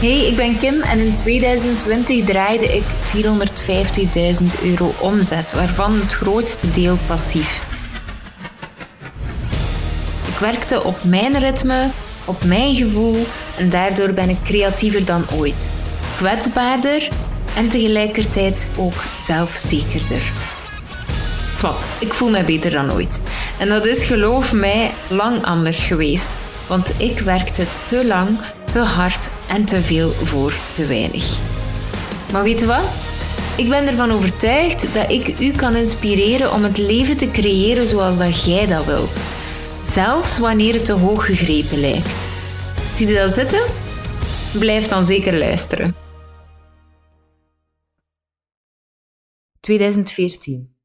Hey, ik ben Kim en in 2020 draaide ik 450.000 euro omzet, waarvan het grootste deel passief. Ik werkte op mijn ritme, op mijn gevoel en daardoor ben ik creatiever dan ooit. Kwetsbaarder en tegelijkertijd ook zelfzekerder. Swat, ik voel me beter dan ooit. En dat is, geloof mij, lang anders geweest. Want ik werkte te lang, te hard en te veel voor te weinig. Maar weet je wat? Ik ben ervan overtuigd dat ik u kan inspireren om het leven te creëren zoals dat jij dat wilt. Zelfs wanneer het te hoog gegrepen lijkt. Zie je dat zitten? Blijf dan zeker luisteren. 2014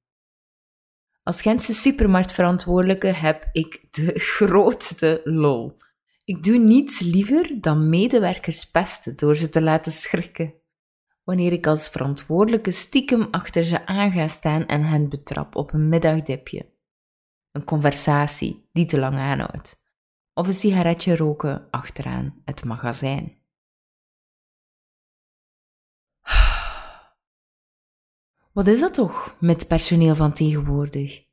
als Gentse supermarktverantwoordelijke heb ik de grootste lol. Ik doe niets liever dan medewerkers pesten door ze te laten schrikken. Wanneer ik als verantwoordelijke stiekem achter ze aan ga staan en hen betrap op een middagdipje. Een conversatie die te lang aanhoudt. Of een sigaretje roken achteraan het magazijn. Wat is dat toch met personeel van tegenwoordig?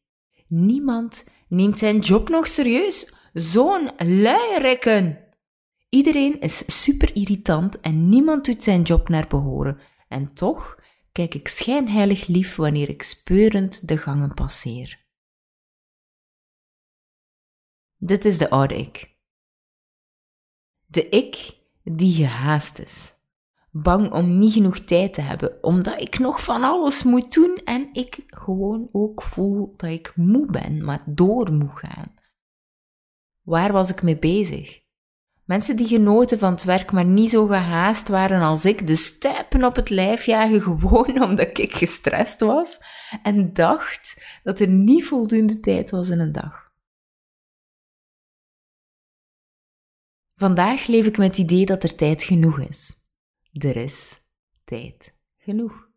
Niemand neemt zijn job nog serieus. Zo'n luirekken. Iedereen is super irritant en niemand doet zijn job naar behoren. En toch kijk ik schijnheilig lief wanneer ik speurend de gangen passeer. Dit is de oude ik. De ik die gehaast is bang om niet genoeg tijd te hebben, omdat ik nog van alles moet doen en ik gewoon ook voel dat ik moe ben, maar door moet gaan. Waar was ik mee bezig? Mensen die genoten van het werk, maar niet zo gehaast waren als ik, de stuipen op het lijf jagen gewoon omdat ik gestrest was en dacht dat er niet voldoende tijd was in een dag. Vandaag leef ik met het idee dat er tijd genoeg is. Er is tijd genoeg.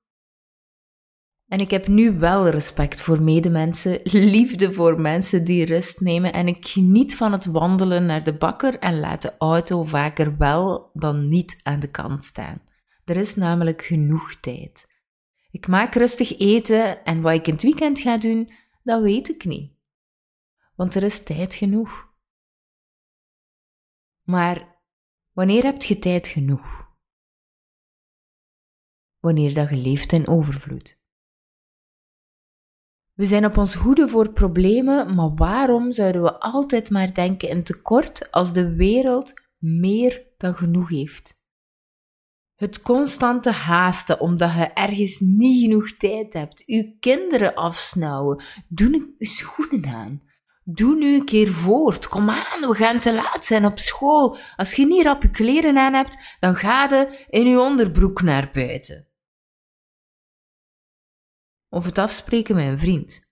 En ik heb nu wel respect voor medemensen, liefde voor mensen die rust nemen en ik geniet van het wandelen naar de bakker en laat de auto vaker wel dan niet aan de kant staan. Er is namelijk genoeg tijd. Ik maak rustig eten en wat ik in het weekend ga doen, dat weet ik niet. Want er is tijd genoeg. Maar wanneer heb je tijd genoeg? wanneer dat je leeft in overvloed. We zijn op ons hoede voor problemen, maar waarom zouden we altijd maar denken in tekort als de wereld meer dan genoeg heeft? Het constante haasten omdat je ergens niet genoeg tijd hebt, uw kinderen afsnauwen, doe je schoenen aan. Doe nu een keer voort. Kom aan, we gaan te laat zijn op school. Als je niet rap je kleren aan hebt, dan ga je in je onderbroek naar buiten. Of het afspreken met een vriend.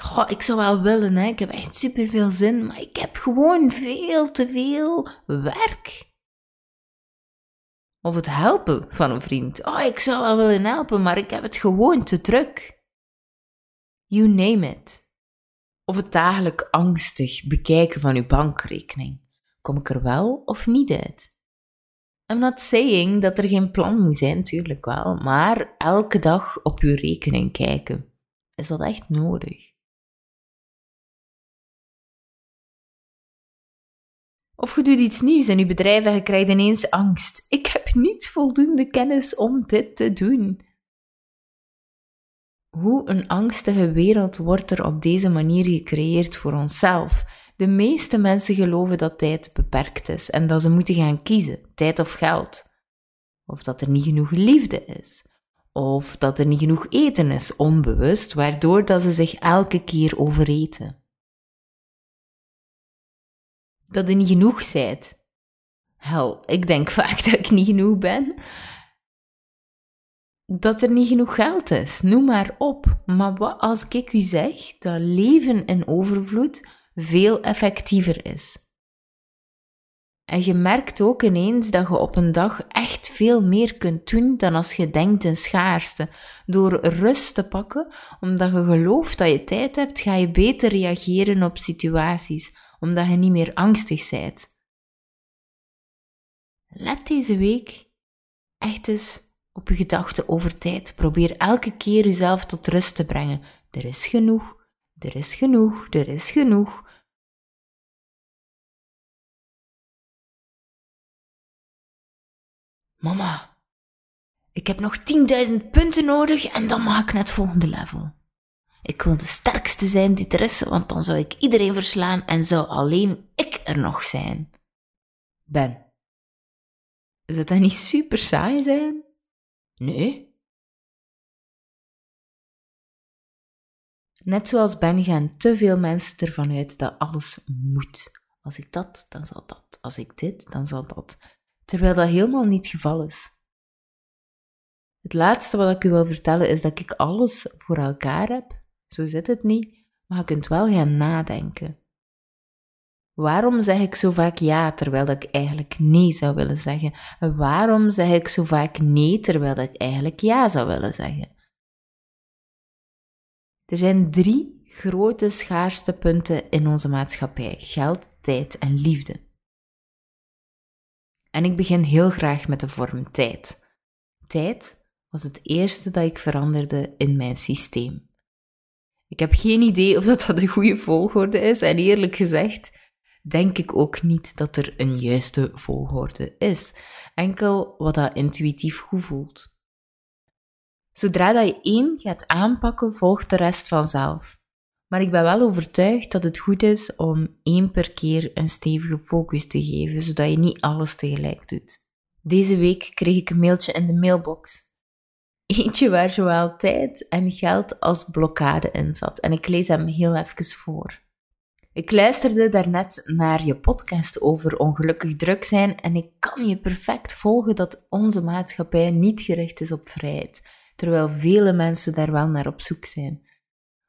Goh, ik zou wel willen, hè. ik heb echt super veel zin, maar ik heb gewoon veel te veel werk. Of het helpen van een vriend. Oh, ik zou wel willen helpen, maar ik heb het gewoon te druk. You name it. Of het dagelijk angstig bekijken van uw bankrekening. Kom ik er wel of niet uit? I'm not saying dat er geen plan moet zijn, natuurlijk wel, maar elke dag op uw rekening kijken. Is dat echt nodig? Of je doet iets nieuws in je bedrijf en je krijgt ineens angst. Ik heb niet voldoende kennis om dit te doen. Hoe een angstige wereld wordt er op deze manier gecreëerd voor onszelf? De meeste mensen geloven dat tijd beperkt is en dat ze moeten gaan kiezen, tijd of geld. Of dat er niet genoeg liefde is. Of dat er niet genoeg eten is, onbewust, waardoor dat ze zich elke keer overeten. Dat er niet genoeg zijt. Hel, ik denk vaak dat ik niet genoeg ben. Dat er niet genoeg geld is, noem maar op. Maar wat als ik u zeg dat leven in overvloed veel effectiever is. En je merkt ook ineens dat je op een dag echt veel meer kunt doen dan als je denkt in schaarste. Door rust te pakken, omdat je gelooft dat je tijd hebt, ga je beter reageren op situaties, omdat je niet meer angstig bent. let deze week echt eens op je gedachten over tijd. Probeer elke keer jezelf tot rust te brengen. Er is genoeg, er is genoeg, er is genoeg. Mama, ik heb nog 10.000 punten nodig en dan mag ik naar het volgende level. Ik wil de sterkste zijn die er is, want dan zou ik iedereen verslaan en zou alleen ik er nog zijn. Ben. Zou dat niet super saai zijn? Nee. Net zoals Ben gaan te veel mensen ervan uit dat alles moet. Als ik dat, dan zal dat. Als ik dit, dan zal dat. Terwijl dat helemaal niet het geval is. Het laatste wat ik u wil vertellen is dat ik alles voor elkaar heb. Zo zit het niet, maar je kunt wel gaan nadenken. Waarom zeg ik zo vaak ja terwijl ik eigenlijk nee zou willen zeggen? waarom zeg ik zo vaak nee terwijl ik eigenlijk ja zou willen zeggen? Er zijn drie grote schaarste punten in onze maatschappij: geld, tijd en liefde. En ik begin heel graag met de vorm tijd. Tijd was het eerste dat ik veranderde in mijn systeem. Ik heb geen idee of dat, dat de goede volgorde is en eerlijk gezegd denk ik ook niet dat er een juiste volgorde is. Enkel wat dat intuïtief goed voelt. Zodra dat je één gaat aanpakken, volgt de rest vanzelf. Maar ik ben wel overtuigd dat het goed is om één per keer een stevige focus te geven, zodat je niet alles tegelijk doet. Deze week kreeg ik een mailtje in de mailbox. Eentje waar zowel tijd en geld als blokkade in zat. En ik lees hem heel even voor. Ik luisterde daarnet naar je podcast over ongelukkig druk zijn en ik kan je perfect volgen dat onze maatschappij niet gericht is op vrijheid, terwijl vele mensen daar wel naar op zoek zijn.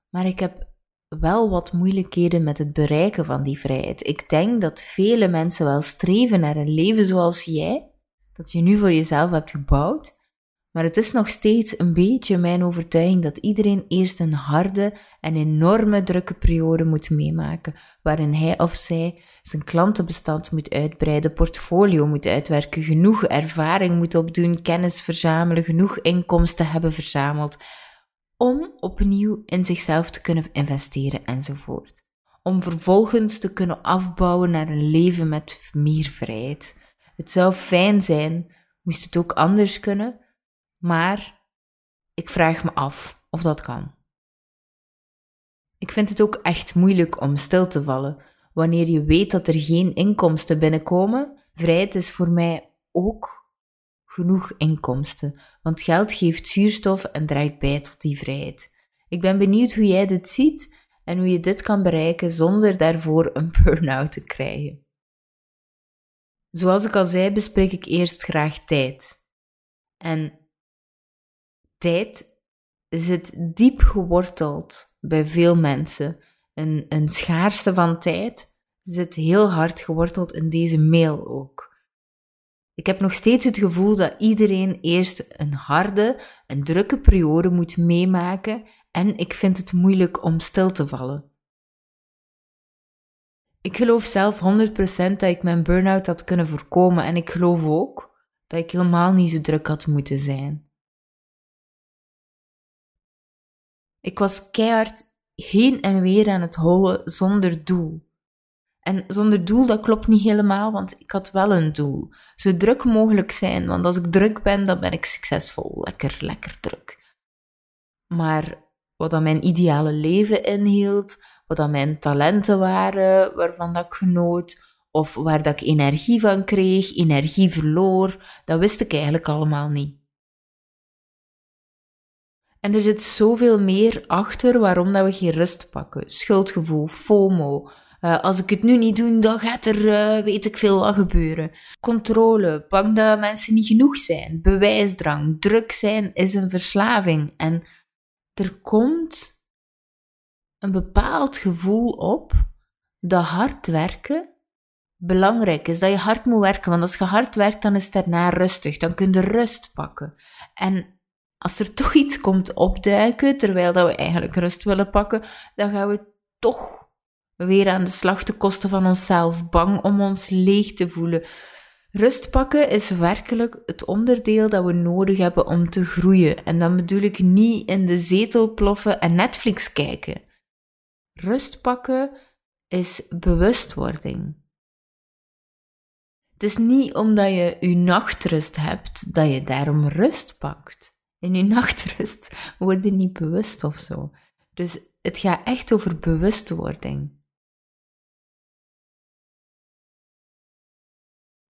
Maar ik heb wel wat moeilijkheden met het bereiken van die vrijheid. Ik denk dat vele mensen wel streven naar een leven zoals jij, dat je nu voor jezelf hebt gebouwd, maar het is nog steeds een beetje mijn overtuiging dat iedereen eerst een harde en enorme drukke periode moet meemaken, waarin hij of zij zijn klantenbestand moet uitbreiden, portfolio moet uitwerken, genoeg ervaring moet opdoen, kennis verzamelen, genoeg inkomsten hebben verzameld, om opnieuw in zichzelf te kunnen investeren enzovoort. Om vervolgens te kunnen afbouwen naar een leven met meer vrijheid. Het zou fijn zijn, moest het ook anders kunnen, maar ik vraag me af of dat kan. Ik vind het ook echt moeilijk om stil te vallen wanneer je weet dat er geen inkomsten binnenkomen. Vrijheid is voor mij ook genoeg inkomsten, want geld geeft zuurstof en draagt bij tot die vrijheid. Ik ben benieuwd hoe jij dit ziet en hoe je dit kan bereiken zonder daarvoor een burn-out te krijgen. Zoals ik al zei, bespreek ik eerst graag tijd. En tijd zit diep geworteld bij veel mensen. Een, een schaarste van tijd zit heel hard geworteld in deze mail ook. Ik heb nog steeds het gevoel dat iedereen eerst een harde, een drukke periode moet meemaken en ik vind het moeilijk om stil te vallen. Ik geloof zelf 100% dat ik mijn burn-out had kunnen voorkomen en ik geloof ook dat ik helemaal niet zo druk had moeten zijn. Ik was keihard heen en weer aan het hollen zonder doel. En zonder doel, dat klopt niet helemaal, want ik had wel een doel. Zo druk mogelijk zijn, want als ik druk ben, dan ben ik succesvol. Lekker, lekker druk. Maar wat dan mijn ideale leven inhield, wat dan mijn talenten waren, waarvan dat ik genoot, of waar dat ik energie van kreeg, energie verloor, dat wist ik eigenlijk allemaal niet. En er zit zoveel meer achter waarom dat we geen rust pakken. Schuldgevoel, FOMO. Uh, als ik het nu niet doe, dan gaat er, uh, weet ik veel, wat gebeuren. Controle, bang dat mensen niet genoeg zijn. Bewijsdrang, druk zijn is een verslaving. En er komt een bepaald gevoel op dat hard werken belangrijk is. Dat je hard moet werken. Want als je hard werkt, dan is het daarna rustig. Dan kun je rust pakken. En als er toch iets komt opduiken, terwijl dat we eigenlijk rust willen pakken, dan gaan we toch weer aan de slag te kosten van onszelf, bang om ons leeg te voelen, Rust pakken is werkelijk het onderdeel dat we nodig hebben om te groeien. En dan bedoel ik niet in de zetel ploffen en Netflix kijken. Rust pakken is bewustwording. Het is niet omdat je je nachtrust hebt dat je daarom rust pakt. In je nachtrust word je niet bewust of zo. Dus het gaat echt over bewustwording.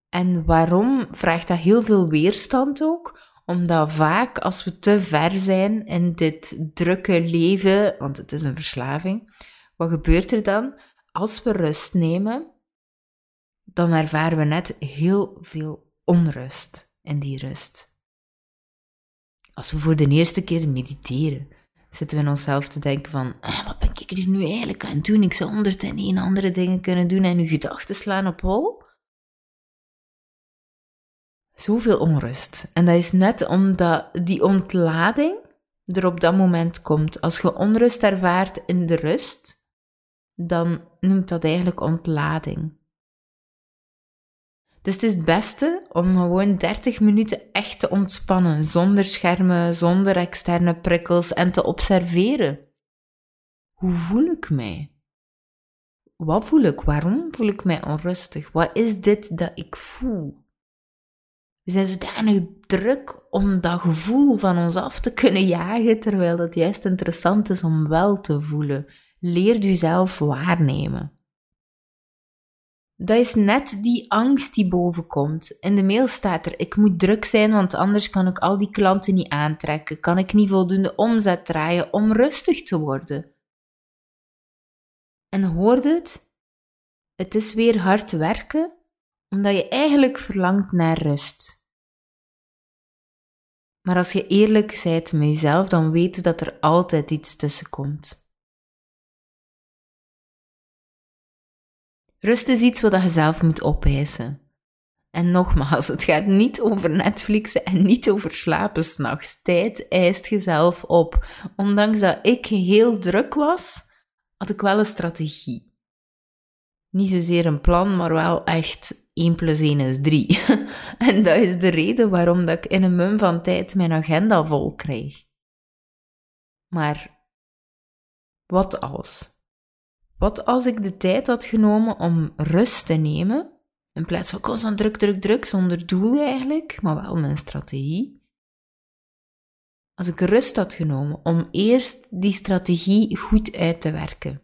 En waarom vraagt dat heel veel weerstand ook? Omdat vaak als we te ver zijn in dit drukke leven, want het is een verslaving, wat gebeurt er dan? Als we rust nemen, dan ervaren we net heel veel onrust in die rust. Als we voor de eerste keer mediteren, zitten we in onszelf te denken van, ah, wat ben ik er nu eigenlijk aan doen? Ik zou honderd en één andere dingen kunnen doen en uw gedachten slaan op hol. Zoveel onrust. En dat is net omdat die ontlading er op dat moment komt. Als je onrust ervaart in de rust, dan noemt dat eigenlijk ontlading. Dus het is het beste om gewoon 30 minuten echt te ontspannen, zonder schermen, zonder externe prikkels en te observeren. Hoe voel ik mij? Wat voel ik? Waarom voel ik mij onrustig? Wat is dit dat ik voel? We zijn zodanig druk om dat gevoel van ons af te kunnen jagen, terwijl het juist interessant is om wel te voelen. Leer jezelf waarnemen. Dat is net die angst die bovenkomt. In de mail staat er: ik moet druk zijn, want anders kan ik al die klanten niet aantrekken. Kan ik niet voldoende omzet draaien om rustig te worden? En hoorde het? Het is weer hard werken, omdat je eigenlijk verlangt naar rust. Maar als je eerlijk bent met jezelf, dan weet dat er altijd iets tussen Rust is iets wat je zelf moet opeisen. En nogmaals, het gaat niet over Netflixen en niet over slapen s'nachts. Tijd eist jezelf op. Ondanks dat ik heel druk was, had ik wel een strategie. Niet zozeer een plan, maar wel echt 1 plus 1 is 3. en dat is de reden waarom dat ik in een mum van tijd mijn agenda vol krijg. Maar wat als? Wat als ik de tijd had genomen om rust te nemen, in plaats van constant druk, druk, druk, zonder doel eigenlijk, maar wel mijn strategie. Als ik rust had genomen om eerst die strategie goed uit te werken.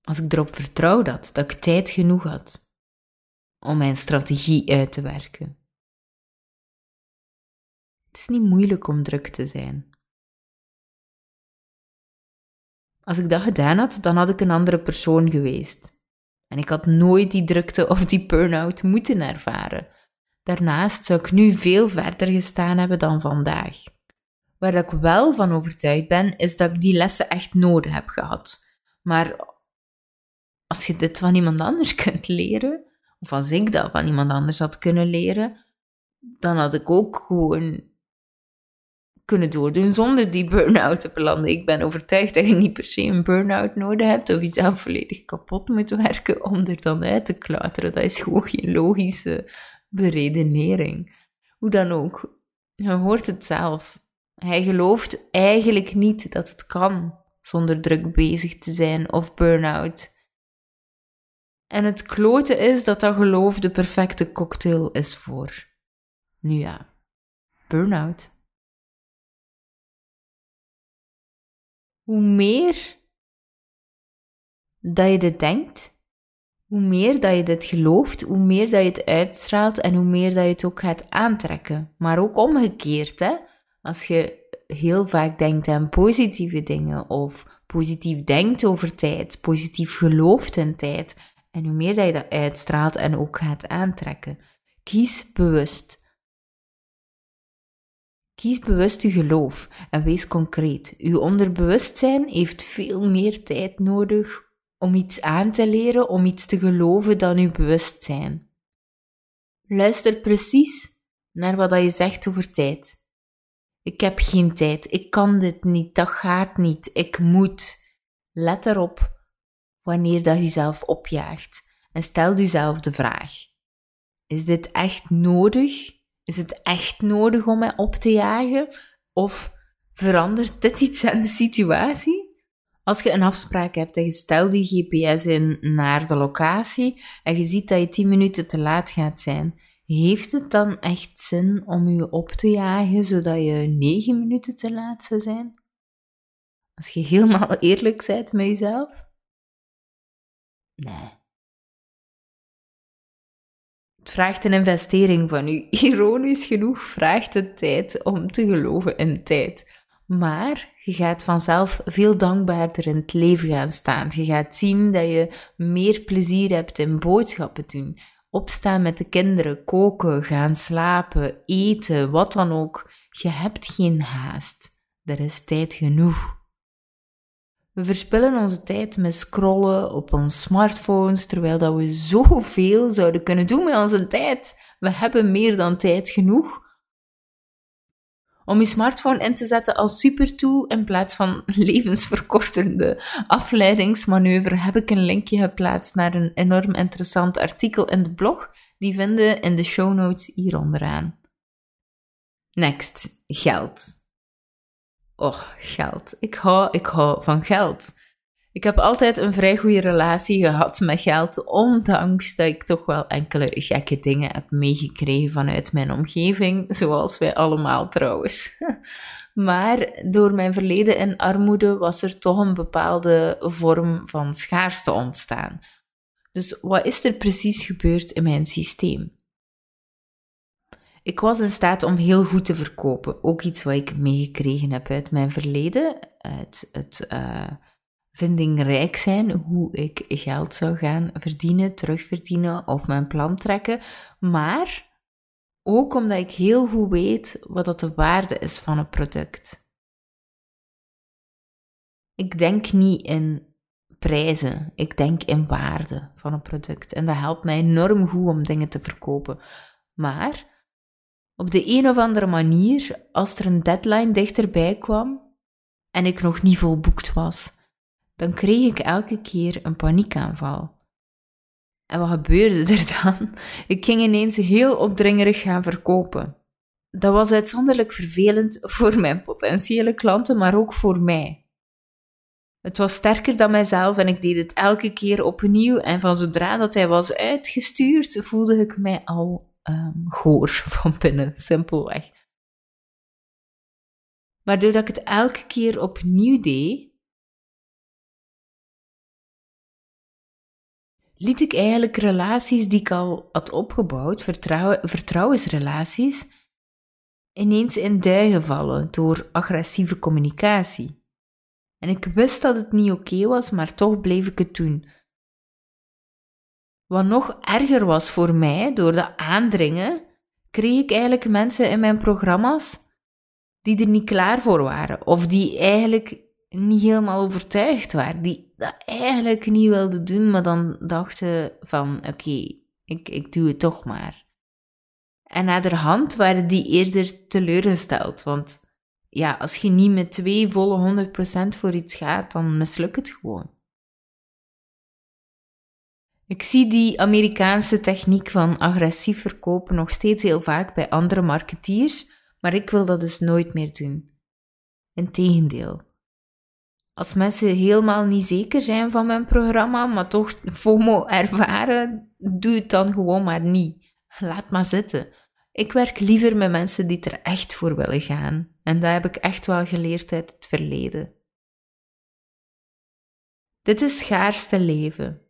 Als ik erop vertrouwde had dat ik tijd genoeg had om mijn strategie uit te werken. Het is niet moeilijk om druk te zijn. Als ik dat gedaan had, dan had ik een andere persoon geweest. En ik had nooit die drukte of die burn-out moeten ervaren. Daarnaast zou ik nu veel verder gestaan hebben dan vandaag. Waar ik wel van overtuigd ben, is dat ik die lessen echt nodig heb gehad. Maar als je dit van iemand anders kunt leren, of als ik dat van iemand anders had kunnen leren, dan had ik ook gewoon kunnen doordoen zonder die burn-out te belanden. Ik ben overtuigd dat je niet per se een burn-out nodig hebt of jezelf volledig kapot moet werken om er dan uit te klauteren. Dat is gewoon geen logische beredenering. Hoe dan ook, je hoort het zelf. Hij gelooft eigenlijk niet dat het kan zonder druk bezig te zijn of burn-out. En het klote is dat dat geloof de perfecte cocktail is voor. Nu ja, burn-out. Hoe meer dat je dit denkt, hoe meer dat je dit gelooft, hoe meer dat je het uitstraalt en hoe meer dat je het ook gaat aantrekken. Maar ook omgekeerd, hè? Als je heel vaak denkt aan positieve dingen of positief denkt over tijd, positief gelooft in tijd, en hoe meer dat je dat uitstraalt en ook gaat aantrekken. Kies bewust. Kies bewust uw geloof en wees concreet. Uw onderbewustzijn heeft veel meer tijd nodig om iets aan te leren, om iets te geloven dan uw bewustzijn. Luister precies naar wat je zegt over tijd. Ik heb geen tijd, ik kan dit niet, dat gaat niet, ik moet. Let erop wanneer dat je zelf opjaagt En stel jezelf de vraag: is dit echt nodig? Is het echt nodig om mij op te jagen? Of verandert dit iets aan de situatie? Als je een afspraak hebt en je stelt je GPS in naar de locatie en je ziet dat je 10 minuten te laat gaat zijn, heeft het dan echt zin om je op te jagen zodat je 9 minuten te laat zou zijn? Als je helemaal eerlijk bent met jezelf? Nee. Vraagt een investering van u. Ironisch genoeg vraagt het tijd om te geloven in tijd. Maar je gaat vanzelf veel dankbaarder in het leven gaan staan. Je gaat zien dat je meer plezier hebt in boodschappen doen. Opstaan met de kinderen, koken, gaan slapen, eten, wat dan ook. Je hebt geen haast. Er is tijd genoeg. We verspillen onze tijd met scrollen op onze smartphones, terwijl dat we zoveel zouden kunnen doen met onze tijd. We hebben meer dan tijd genoeg om je smartphone in te zetten als supertool in plaats van levensverkortende afleidingsmanoeuvre, heb ik een linkje geplaatst naar een enorm interessant artikel in de blog. Die vinden in de show notes hier onderaan. Next, geld. Oh, geld. Ik hou, ik hou van geld. Ik heb altijd een vrij goede relatie gehad met geld, ondanks dat ik toch wel enkele gekke dingen heb meegekregen vanuit mijn omgeving, zoals wij allemaal trouwens. Maar door mijn verleden in armoede was er toch een bepaalde vorm van schaarste ontstaan. Dus wat is er precies gebeurd in mijn systeem? Ik was in staat om heel goed te verkopen. Ook iets wat ik meegekregen heb uit mijn verleden, uit het uh, vindingrijk zijn, hoe ik geld zou gaan verdienen, terugverdienen of mijn plan trekken, maar ook omdat ik heel goed weet wat dat de waarde is van een product. Ik denk niet in prijzen, ik denk in waarde van een product en dat helpt mij enorm goed om dingen te verkopen. Maar op de een of andere manier, als er een deadline dichterbij kwam en ik nog niet volboekt was, dan kreeg ik elke keer een paniekaanval. En wat gebeurde er dan? Ik ging ineens heel opdringerig gaan verkopen. Dat was uitzonderlijk vervelend voor mijn potentiële klanten, maar ook voor mij. Het was sterker dan mijzelf en ik deed het elke keer opnieuw. En van zodra dat hij was uitgestuurd, voelde ik mij al um, goor van binnen, simpelweg. Maar doordat ik het elke keer opnieuw deed, liet ik eigenlijk relaties die ik al had opgebouwd, vertrouwensrelaties, ineens in duigen vallen door agressieve communicatie. En ik wist dat het niet oké was, maar toch bleef ik het doen. Wat nog erger was voor mij, door dat aandringen, kreeg ik eigenlijk mensen in mijn programma's die er niet klaar voor waren, of die eigenlijk niet helemaal overtuigd waren, die dat eigenlijk niet wilden doen, maar dan dachten van oké, ik, ik doe het toch maar. En naderhand waren die eerder teleurgesteld, want ja, als je niet met twee volle 100% voor iets gaat, dan mislukt het gewoon. Ik zie die Amerikaanse techniek van agressief verkopen nog steeds heel vaak bij andere marketeers, maar ik wil dat dus nooit meer doen. Integendeel. Als mensen helemaal niet zeker zijn van mijn programma, maar toch FOMO ervaren, doe het dan gewoon maar niet. Laat maar zitten. Ik werk liever met mensen die er echt voor willen gaan. En dat heb ik echt wel geleerd uit het verleden. Dit is schaarste leven.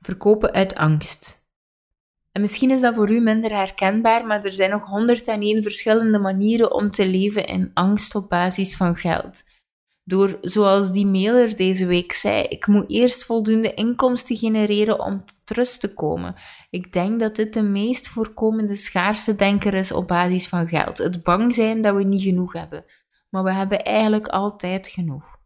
Verkopen uit angst. En misschien is dat voor u minder herkenbaar, maar er zijn nog 101 verschillende manieren om te leven in angst op basis van geld. Door, zoals die mailer deze week zei, ik moet eerst voldoende inkomsten genereren om tot te komen. Ik denk dat dit de meest voorkomende schaarste denker is op basis van geld. Het bang zijn dat we niet genoeg hebben. Maar we hebben eigenlijk altijd genoeg.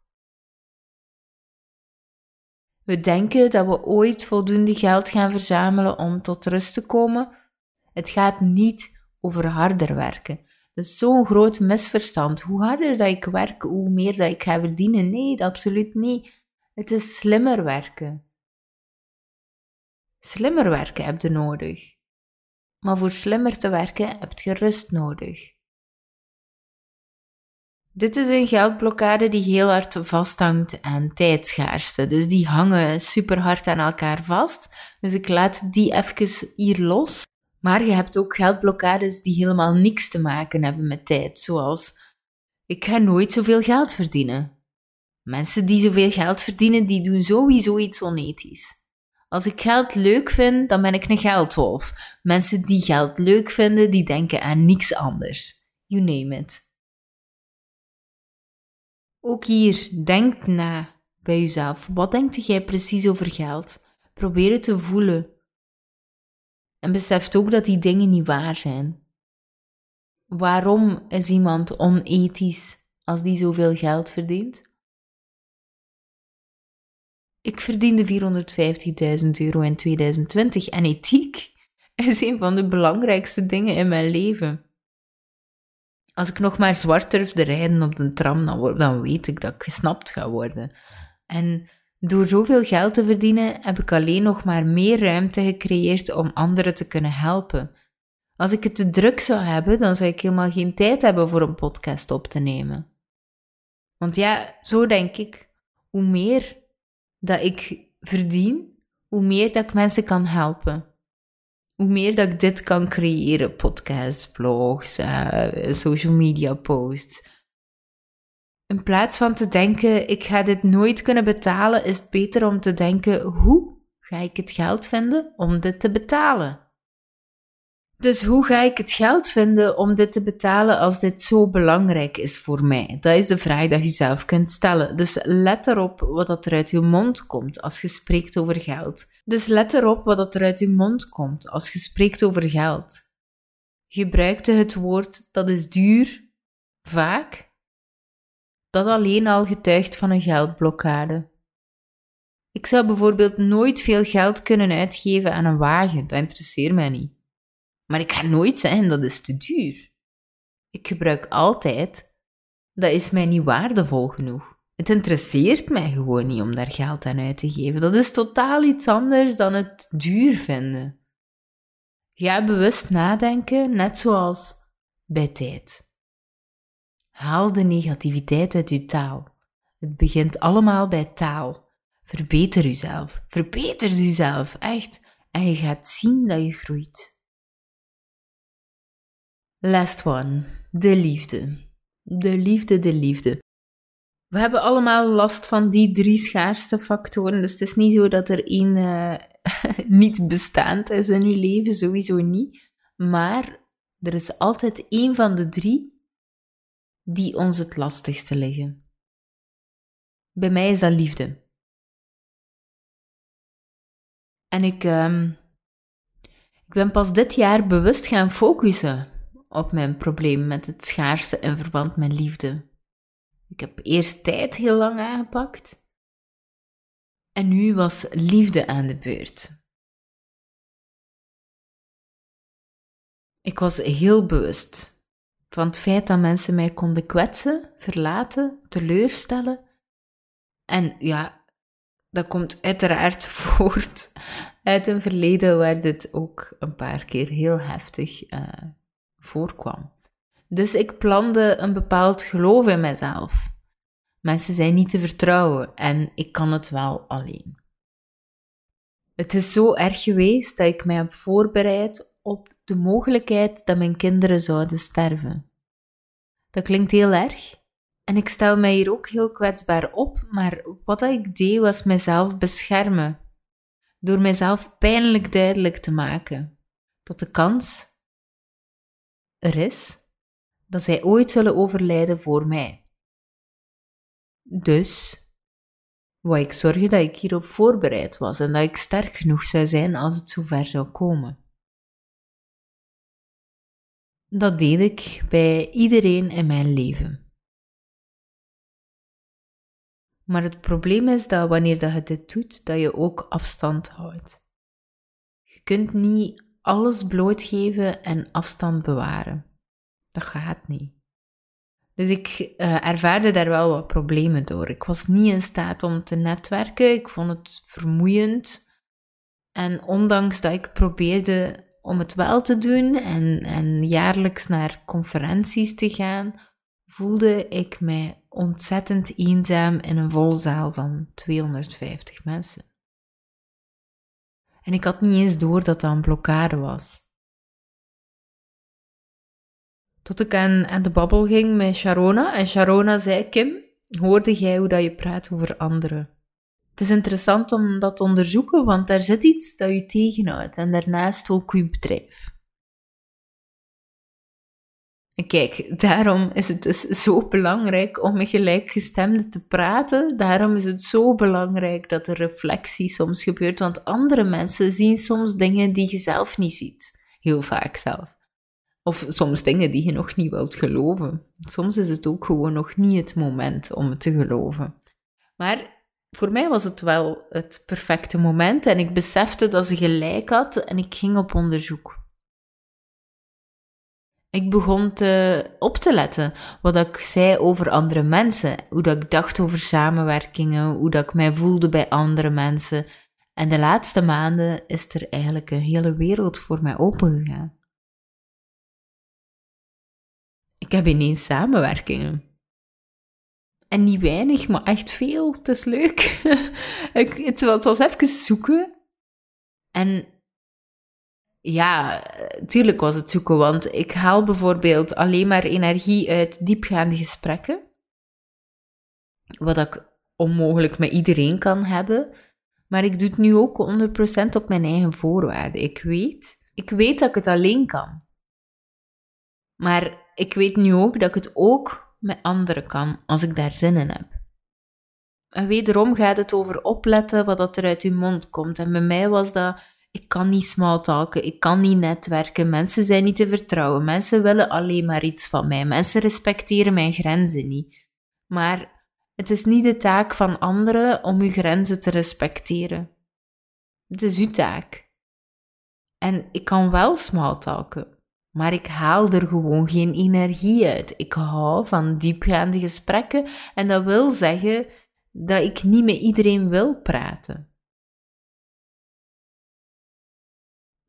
We denken dat we ooit voldoende geld gaan verzamelen om tot rust te komen. Het gaat niet over harder werken. Dat is zo'n groot misverstand. Hoe harder dat ik werk, hoe meer dat ik ga verdienen. Nee, absoluut niet. Het is slimmer werken. Slimmer werken heb je nodig. Maar voor slimmer te werken heb je rust nodig. Dit is een geldblokkade die heel hard vasthangt aan tijdschaarste. Dus die hangen super hard aan elkaar vast. Dus ik laat die even hier los. Maar je hebt ook geldblokkades die helemaal niks te maken hebben met tijd. Zoals, ik ga nooit zoveel geld verdienen. Mensen die zoveel geld verdienen, die doen sowieso iets onethisch. Als ik geld leuk vind, dan ben ik een geldwolf. Mensen die geld leuk vinden, die denken aan niks anders. You name it. Ook hier, denk na bij jezelf. Wat denkt jij precies over geld? Probeer het te voelen. En besef ook dat die dingen niet waar zijn. Waarom is iemand onethisch als die zoveel geld verdient? Ik verdiende 450.000 euro in 2020 en ethiek is een van de belangrijkste dingen in mijn leven. Als ik nog maar zwart durf te rijden op de tram, dan, dan weet ik dat ik gesnapt ga worden. En door zoveel geld te verdienen heb ik alleen nog maar meer ruimte gecreëerd om anderen te kunnen helpen. Als ik het te druk zou hebben, dan zou ik helemaal geen tijd hebben voor een podcast op te nemen. Want ja, zo denk ik, hoe meer dat ik verdien, hoe meer dat ik mensen kan helpen. Hoe meer dat ik dit kan creëren, podcasts, blogs, uh, social media posts. In plaats van te denken, ik ga dit nooit kunnen betalen, is het beter om te denken, hoe ga ik het geld vinden om dit te betalen? Dus hoe ga ik het geld vinden om dit te betalen als dit zo belangrijk is voor mij? Dat is de vraag die je zelf kunt stellen. Dus let erop wat er uit je mond komt als je spreekt over geld. Dus let erop wat er uit je mond komt als je spreekt over geld. Gebruikte het woord dat is duur vaak? Dat alleen al getuigt van een geldblokkade. Ik zou bijvoorbeeld nooit veel geld kunnen uitgeven aan een wagen, dat interesseert mij niet. Maar ik ga nooit zeggen dat is te duur. Ik gebruik altijd dat is mij niet waardevol genoeg. Het interesseert mij gewoon niet om daar geld aan uit te geven. Dat is totaal iets anders dan het duur vinden. Ga bewust nadenken, net zoals bij tijd. Haal de negativiteit uit je taal. Het begint allemaal bij taal. Verbeter jezelf. Verbeter jezelf, echt. En je gaat zien dat je groeit. Last one. De liefde. De liefde, de liefde. We hebben allemaal last van die drie schaarste factoren. Dus het is niet zo dat er één uh, niet bestaand is in je leven, sowieso niet. Maar er is altijd één van de drie die ons het lastigste liggen. Bij mij is dat liefde. En ik, uh, ik ben pas dit jaar bewust gaan focussen op mijn probleem met het schaarste in verband met liefde. Ik heb eerst tijd heel lang aangepakt. En nu was liefde aan de beurt. Ik was heel bewust van het feit dat mensen mij konden kwetsen, verlaten, teleurstellen. En ja, dat komt uiteraard voort uit een verleden waar dit ook een paar keer heel heftig uh, voorkwam. Dus ik plande een bepaald geloof in mezelf. Mensen zijn niet te vertrouwen en ik kan het wel alleen. Het is zo erg geweest dat ik mij heb voorbereid op de mogelijkheid dat mijn kinderen zouden sterven. Dat klinkt heel erg en ik stel mij hier ook heel kwetsbaar op, maar wat ik deed was mezelf beschermen, door mezelf pijnlijk duidelijk te maken dat de kans er is dat zij ooit zullen overlijden voor mij. Dus wou ik zorgen dat ik hierop voorbereid was en dat ik sterk genoeg zou zijn als het zover zou komen. Dat deed ik bij iedereen in mijn leven. Maar het probleem is dat wanneer dat je dit doet, dat je ook afstand houdt. Je kunt niet alles blootgeven en afstand bewaren. Dat gaat niet. Dus ik uh, ervaarde daar wel wat problemen door. Ik was niet in staat om te netwerken. Ik vond het vermoeiend. En ondanks dat ik probeerde om het wel te doen en, en jaarlijks naar conferenties te gaan, voelde ik mij ontzettend eenzaam in een volle zaal van 250 mensen. En ik had niet eens door dat dat een blokkade was. Tot ik aan, de babbel ging met Sharona. En Sharona zei, Kim, hoorde jij hoe dat je praat over anderen? Het is interessant om dat te onderzoeken, want daar zit iets dat je tegenhoudt. En daarnaast ook je bedrijf. En kijk, daarom is het dus zo belangrijk om met gelijkgestemden te praten. Daarom is het zo belangrijk dat er reflectie soms gebeurt, want andere mensen zien soms dingen die je zelf niet ziet. Heel vaak zelf. Of soms dingen die je nog niet wilt geloven. Soms is het ook gewoon nog niet het moment om het te geloven. Maar voor mij was het wel het perfecte moment en ik besefte dat ze gelijk had en ik ging op onderzoek. Ik begon te, op te letten wat ik zei over andere mensen, hoe dat ik dacht over samenwerkingen, hoe dat ik mij voelde bij andere mensen. En de laatste maanden is er eigenlijk een hele wereld voor mij opengegaan. Ik heb ineens samenwerkingen. En niet weinig, maar echt veel. Het is leuk. ik, het, was even zoeken. En ja, tuurlijk was het zoeken, want ik haal bijvoorbeeld alleen maar energie uit diepgaande gesprekken. Wat ik onmogelijk met iedereen kan hebben. Maar ik doe het nu ook 100% op mijn eigen voorwaarden. Ik weet, ik weet dat ik het alleen kan. Maar ik weet nu ook dat ik het ook met anderen kan, als ik daar zin in heb. En wederom gaat het over opletten wat er uit je mond komt. En bij mij was dat, ik kan niet smalltalken, ik kan niet netwerken, mensen zijn niet te vertrouwen, mensen willen alleen maar iets van mij, mensen respecteren mijn grenzen niet. Maar het is niet de taak van anderen om uw grenzen te respecteren. Het is uw taak. En ik kan wel smalltalken, maar ik haal er gewoon geen energie uit. Ik hou van diepgaande gesprekken en dat wil zeggen dat ik niet met iedereen wil praten.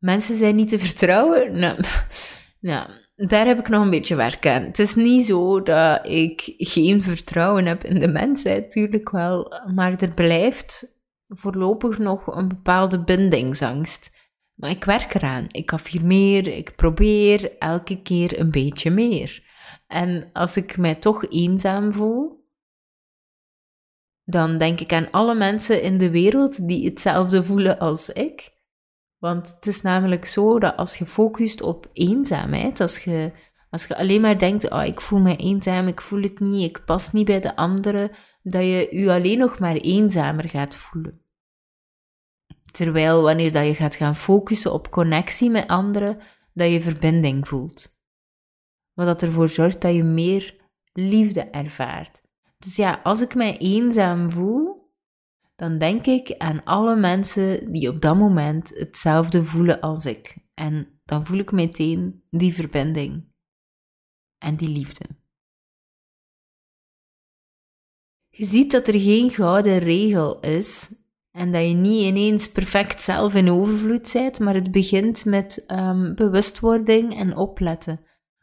Mensen zijn niet te vertrouwen. Nou, daar heb ik nog een beetje werk aan. Het is niet zo dat ik geen vertrouwen heb in de mensheid, tuurlijk wel, maar er blijft voorlopig nog een bepaalde bindingsangst. Maar ik werk eraan. Ik affirmeer, ik probeer elke keer een beetje meer. En als ik mij toch eenzaam voel, dan denk ik aan alle mensen in de wereld die hetzelfde voelen als ik. Want het is namelijk zo dat als je focust op eenzaamheid, als je, als je alleen maar denkt, oh, ik voel me eenzaam, ik voel het niet, ik pas niet bij de anderen, dat je je alleen nog maar eenzamer gaat voelen. Terwijl wanneer dat je gaat gaan focussen op connectie met anderen, dat je verbinding voelt. Wat dat ervoor zorgt dat je meer liefde ervaart. Dus ja, als ik mij eenzaam voel, dan denk ik aan alle mensen die op dat moment hetzelfde voelen als ik. En dan voel ik meteen die verbinding en die liefde. Je ziet dat er geen gouden regel is en dat je niet ineens perfect zelf in overvloed bent, maar het begint met um, bewustwording en opletten.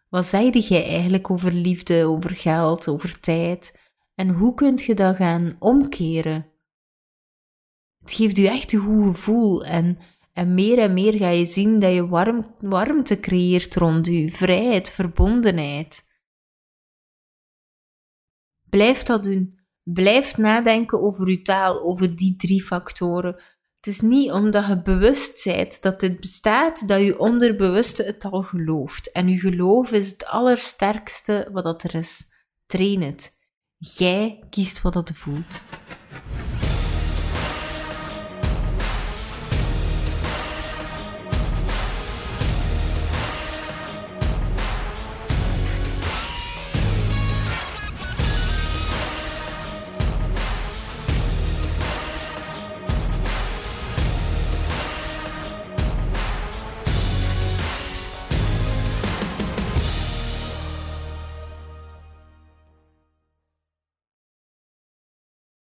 Wat zeide jij eigenlijk over liefde, over geld, over tijd? En hoe kunt je dat gaan omkeren? Het geeft je echt een goed gevoel en, en meer en meer ga je zien dat je warm, warmte creëert rond je, vrijheid, verbondenheid. Blijf dat doen. Blijf nadenken over je taal, over die drie factoren. Het is niet omdat je bewust bent dat dit bestaat, dat je onderbewuste het al gelooft. En je geloof is het allersterkste wat er is. Train het. Jij kiest wat dat voelt.